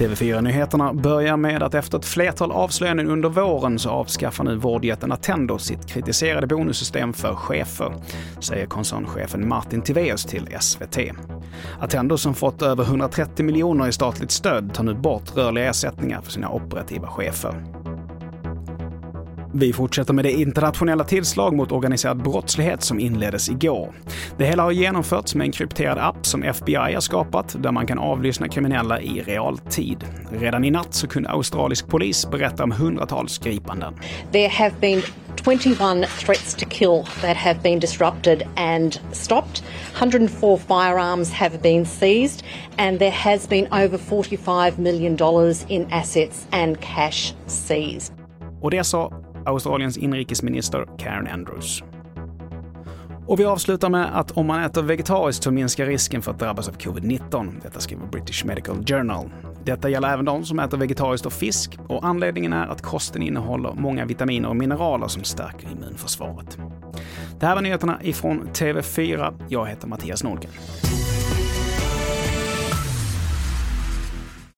TV4-nyheterna börjar med att efter ett flertal avslöjanden under våren så avskaffar nu vårdjätten Attendo sitt kritiserade bonussystem för chefer, säger koncernchefen Martin Tiveus till SVT. Attendo som fått över 130 miljoner i statligt stöd tar nu bort rörliga ersättningar för sina operativa chefer. Vi fortsätter med det internationella tillslag mot organiserad brottslighet som inleddes igår. Det hela har genomförts med en krypterad app som FBI har skapat där man kan avlyssna kriminella i realtid. Redan i natt så kunde australisk polis berätta om hundratals gripanden. There have been 21 threats to kill that have been disrupted and stopped. 104 firearms have been seized and there has been over 45 million dollars in assets and cash seized. Och det sa Australiens inrikesminister Karen Andrews. Och vi avslutar med att om man äter vegetariskt så minskar risken för att drabbas av covid-19. Detta skriver British Medical Journal. Detta gäller även de som äter vegetariskt och fisk och anledningen är att kosten innehåller många vitaminer och mineraler som stärker immunförsvaret. Det här var nyheterna ifrån TV4. Jag heter Mattias Nordgren.